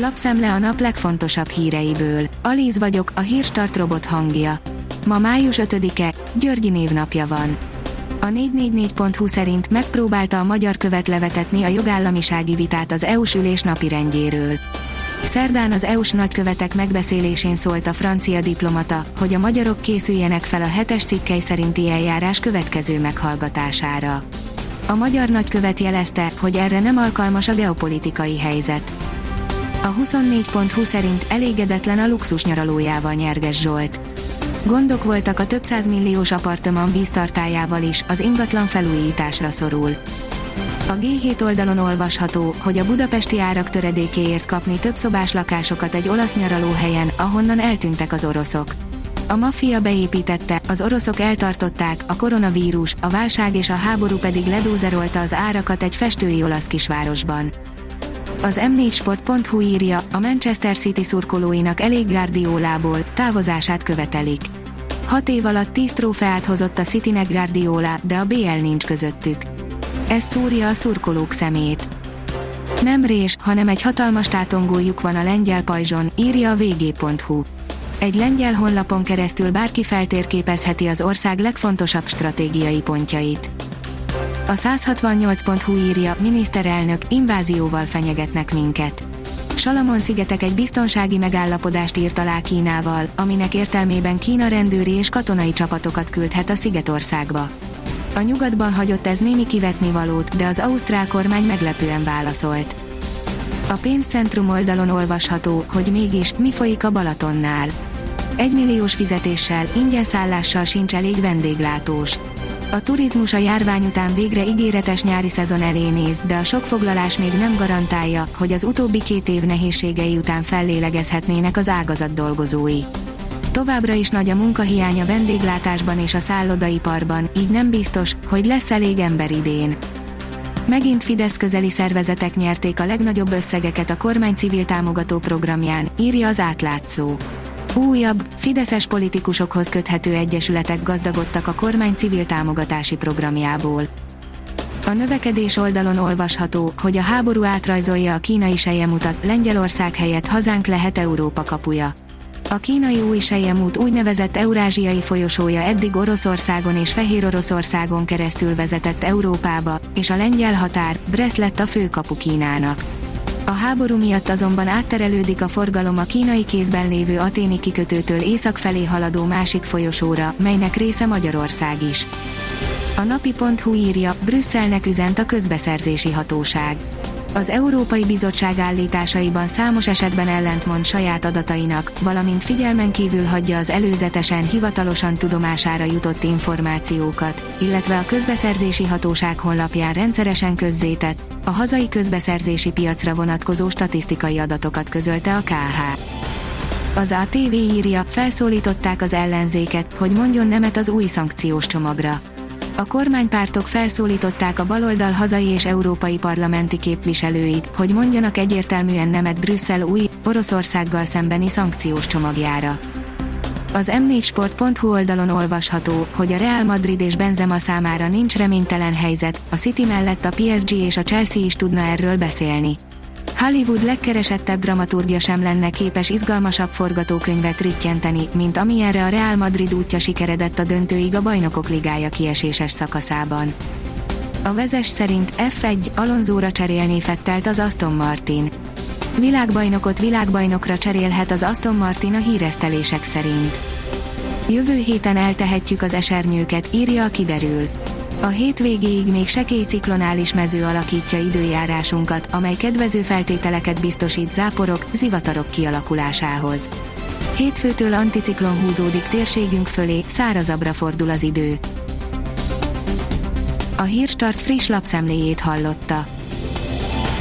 Lapszemle a nap legfontosabb híreiből. Alíz vagyok, a hírstart robot hangja. Ma május 5-e, Györgyi névnapja van. A 444.hu szerint megpróbálta a magyar követ levetetni a jogállamisági vitát az EU-s ülés napirendjéről. Szerdán az EU-s nagykövetek megbeszélésén szólt a francia diplomata, hogy a magyarok készüljenek fel a hetes cikkely szerinti eljárás következő meghallgatására. A magyar nagykövet jelezte, hogy erre nem alkalmas a geopolitikai helyzet. A 24.20 szerint elégedetlen a luxus nyaralójával Nyerges Zsolt. Gondok voltak a több milliós apartman víztartájával is, az ingatlan felújításra szorul. A G7 oldalon olvasható, hogy a budapesti árak töredékéért kapni több szobás lakásokat egy olasz nyaralóhelyen, ahonnan eltűntek az oroszok. A maffia beépítette, az oroszok eltartották, a koronavírus, a válság és a háború pedig ledózerolta az árakat egy festői olasz kisvárosban. Az m4sport.hu írja, a Manchester City szurkolóinak elég Guardiolából, távozását követelik. Hat év alatt 10 trófeát hozott a Citynek Guardiola, de a BL nincs közöttük. Ez szúrja a szurkolók szemét. Nem rés, hanem egy hatalmas tátongójuk van a lengyel pajzson, írja a vg.hu. Egy lengyel honlapon keresztül bárki feltérképezheti az ország legfontosabb stratégiai pontjait. A 168.hu írja, miniszterelnök, invázióval fenyegetnek minket. Salamon-szigetek egy biztonsági megállapodást írt alá Kínával, aminek értelmében Kína rendőri és katonai csapatokat küldhet a Szigetországba. A nyugatban hagyott ez némi kivetnivalót, de az ausztrál kormány meglepően válaszolt. A pénzcentrum oldalon olvasható, hogy mégis mi folyik a Balatonnál. Egymilliós fizetéssel, ingyen szállással sincs elég vendéglátós. A turizmus a járvány után végre ígéretes nyári szezon elé néz, de a sok foglalás még nem garantálja, hogy az utóbbi két év nehézségei után fellélegezhetnének az ágazat dolgozói. Továbbra is nagy a munkahiány a vendéglátásban és a szállodaiparban, így nem biztos, hogy lesz elég ember idén. Megint Fidesz közeli szervezetek nyerték a legnagyobb összegeket a kormány civil támogató programján, írja az átlátszó. Újabb, fideszes politikusokhoz köthető egyesületek gazdagodtak a kormány civil támogatási programjából. A növekedés oldalon olvasható, hogy a háború átrajzolja a kínai mutat, Lengyelország helyett hazánk lehet Európa kapuja. A kínai új sejemút úgynevezett eurázsiai folyosója eddig Oroszországon és Fehér Oroszországon keresztül vezetett Európába, és a lengyel határ, Brest lett a főkapu Kínának. A háború miatt azonban átterelődik a forgalom a kínai kézben lévő aténi kikötőtől észak felé haladó másik folyosóra, melynek része Magyarország is. A napi.hu írja, Brüsszelnek üzent a közbeszerzési hatóság az Európai Bizottság állításaiban számos esetben ellentmond saját adatainak, valamint figyelmen kívül hagyja az előzetesen hivatalosan tudomására jutott információkat, illetve a közbeszerzési hatóság honlapján rendszeresen közzétett, a hazai közbeszerzési piacra vonatkozó statisztikai adatokat közölte a KH. Az ATV írja, felszólították az ellenzéket, hogy mondjon nemet az új szankciós csomagra a kormánypártok felszólították a baloldal hazai és európai parlamenti képviselőit, hogy mondjanak egyértelműen nemet Brüsszel új, Oroszországgal szembeni szankciós csomagjára. Az m4sport.hu oldalon olvasható, hogy a Real Madrid és Benzema számára nincs reménytelen helyzet, a City mellett a PSG és a Chelsea is tudna erről beszélni. Hollywood legkeresettebb dramaturgia sem lenne képes izgalmasabb forgatókönyvet rittyenteni, mint amilyenre a Real Madrid útja sikeredett a döntőig a Bajnokok Ligája kieséses szakaszában. A vezes szerint F1 Alonzóra cserélné Fettelt az Aston Martin. Világbajnokot világbajnokra cserélhet az Aston Martin a híresztelések szerint. Jövő héten eltehetjük az esernyőket, írja a kiderül. A hétvégéig még sekély ciklonális mező alakítja időjárásunkat, amely kedvező feltételeket biztosít záporok, zivatarok kialakulásához. Hétfőtől anticiklon húzódik térségünk fölé, szárazabbra fordul az idő. A Hírstart friss lapszemléjét hallotta.